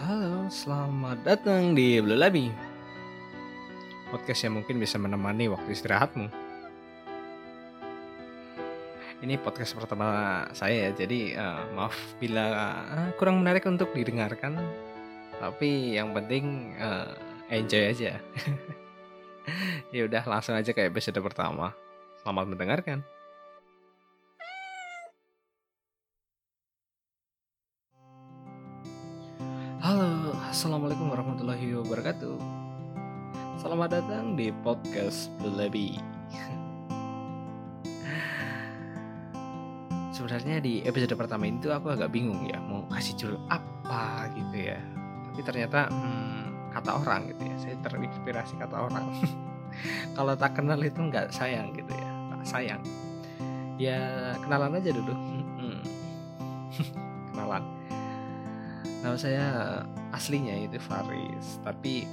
Halo, selamat datang di Blue Labi. Podcast yang mungkin bisa menemani waktu istirahatmu. Ini podcast pertama saya ya, jadi uh, maaf bila uh, kurang menarik untuk didengarkan. Tapi yang penting uh, enjoy aja. ya udah langsung aja ke episode pertama. Selamat mendengarkan. Assalamualaikum warahmatullahi wabarakatuh. Selamat datang di podcast Belebi. Sebenarnya di episode pertama itu aku agak bingung ya mau kasih judul apa gitu ya. Tapi ternyata hmm, kata orang gitu ya. Saya terinspirasi kata orang. Kalau tak kenal itu nggak sayang gitu ya. Tak sayang. Ya kenalan aja dulu. Hmm. kenalan nama saya aslinya itu Faris tapi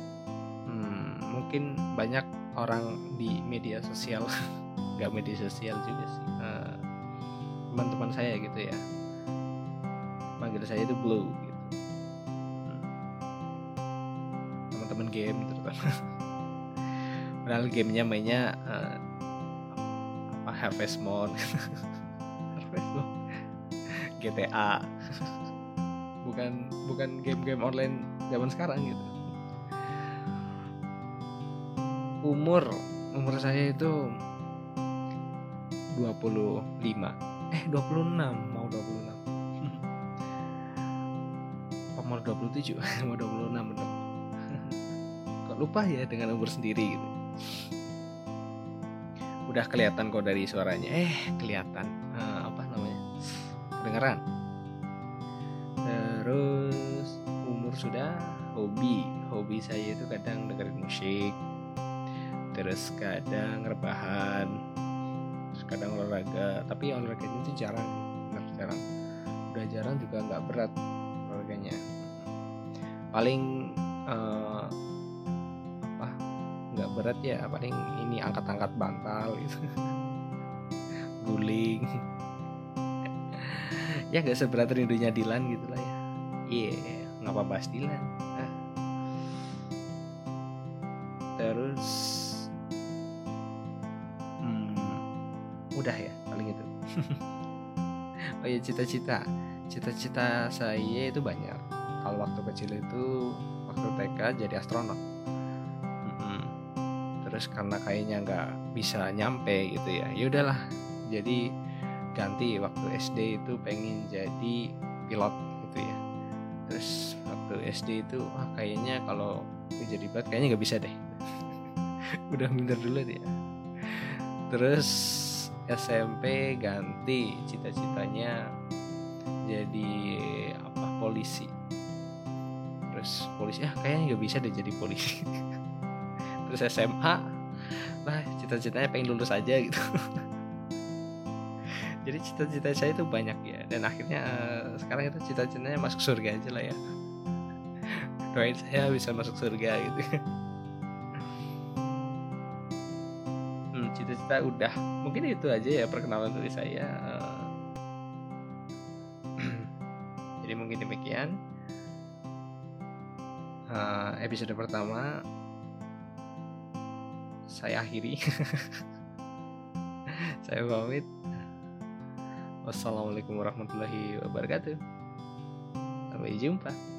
hmm, mungkin banyak orang di media sosial nggak media sosial juga sih uh, teman-teman saya gitu ya. Panggil saya itu Blue gitu. Hmm. teman-teman game terutama. Padahal gamenya mainnya uh, apa Harvest Moon. Harvest Moon. GTA bukan bukan game-game online zaman sekarang gitu. Umur umur saya itu 25 eh 26 mau 26 umur 27 mau 26 bener kok lupa ya dengan umur sendiri gitu. Udah kelihatan kok dari suaranya. Eh kelihatan. Uh, apa namanya? Kedengeran terus umur sudah hobi. Hobi saya itu kadang dengerin musik. Terus kadang rebahan. Terus kadang olahraga. Tapi olahraga itu jarang. Jarang. Udah jarang juga nggak berat olahraganya. Paling uh, apa? Nggak berat ya paling ini angkat-angkat bantal gitu. Guling. Ya gak seberat rindunya Dilan gitu lah ya iya yeah, ngapa bahas Dilan nah. terus hmm, udah ya paling itu. Oh ya cita-cita. Cita-cita saya itu banyak. Kalau waktu kecil itu waktu TK jadi astronot. Hmm, terus karena kayaknya nggak bisa nyampe gitu ya ya udahlah. Jadi ganti waktu SD itu pengen jadi pilot terus waktu SD itu ah kayaknya kalau jadi pilot kayaknya nggak bisa deh. Udah minder dulu dia. Terus SMP ganti cita-citanya jadi apa polisi. Terus polisi ah kayaknya nggak bisa deh jadi polisi. Terus SMA lah cita-citanya pengen lulus aja gitu jadi cita-cita saya itu banyak ya. Dan akhirnya uh, sekarang itu cita-citanya masuk surga aja lah ya. Doain saya bisa masuk surga gitu. Hmm, cita-cita udah. Mungkin itu aja ya perkenalan dari saya uh, jadi mungkin demikian. Uh, episode pertama saya akhiri. Saya pamit Wassalamualaikum warahmatullahi wabarakatuh. Sampai jumpa.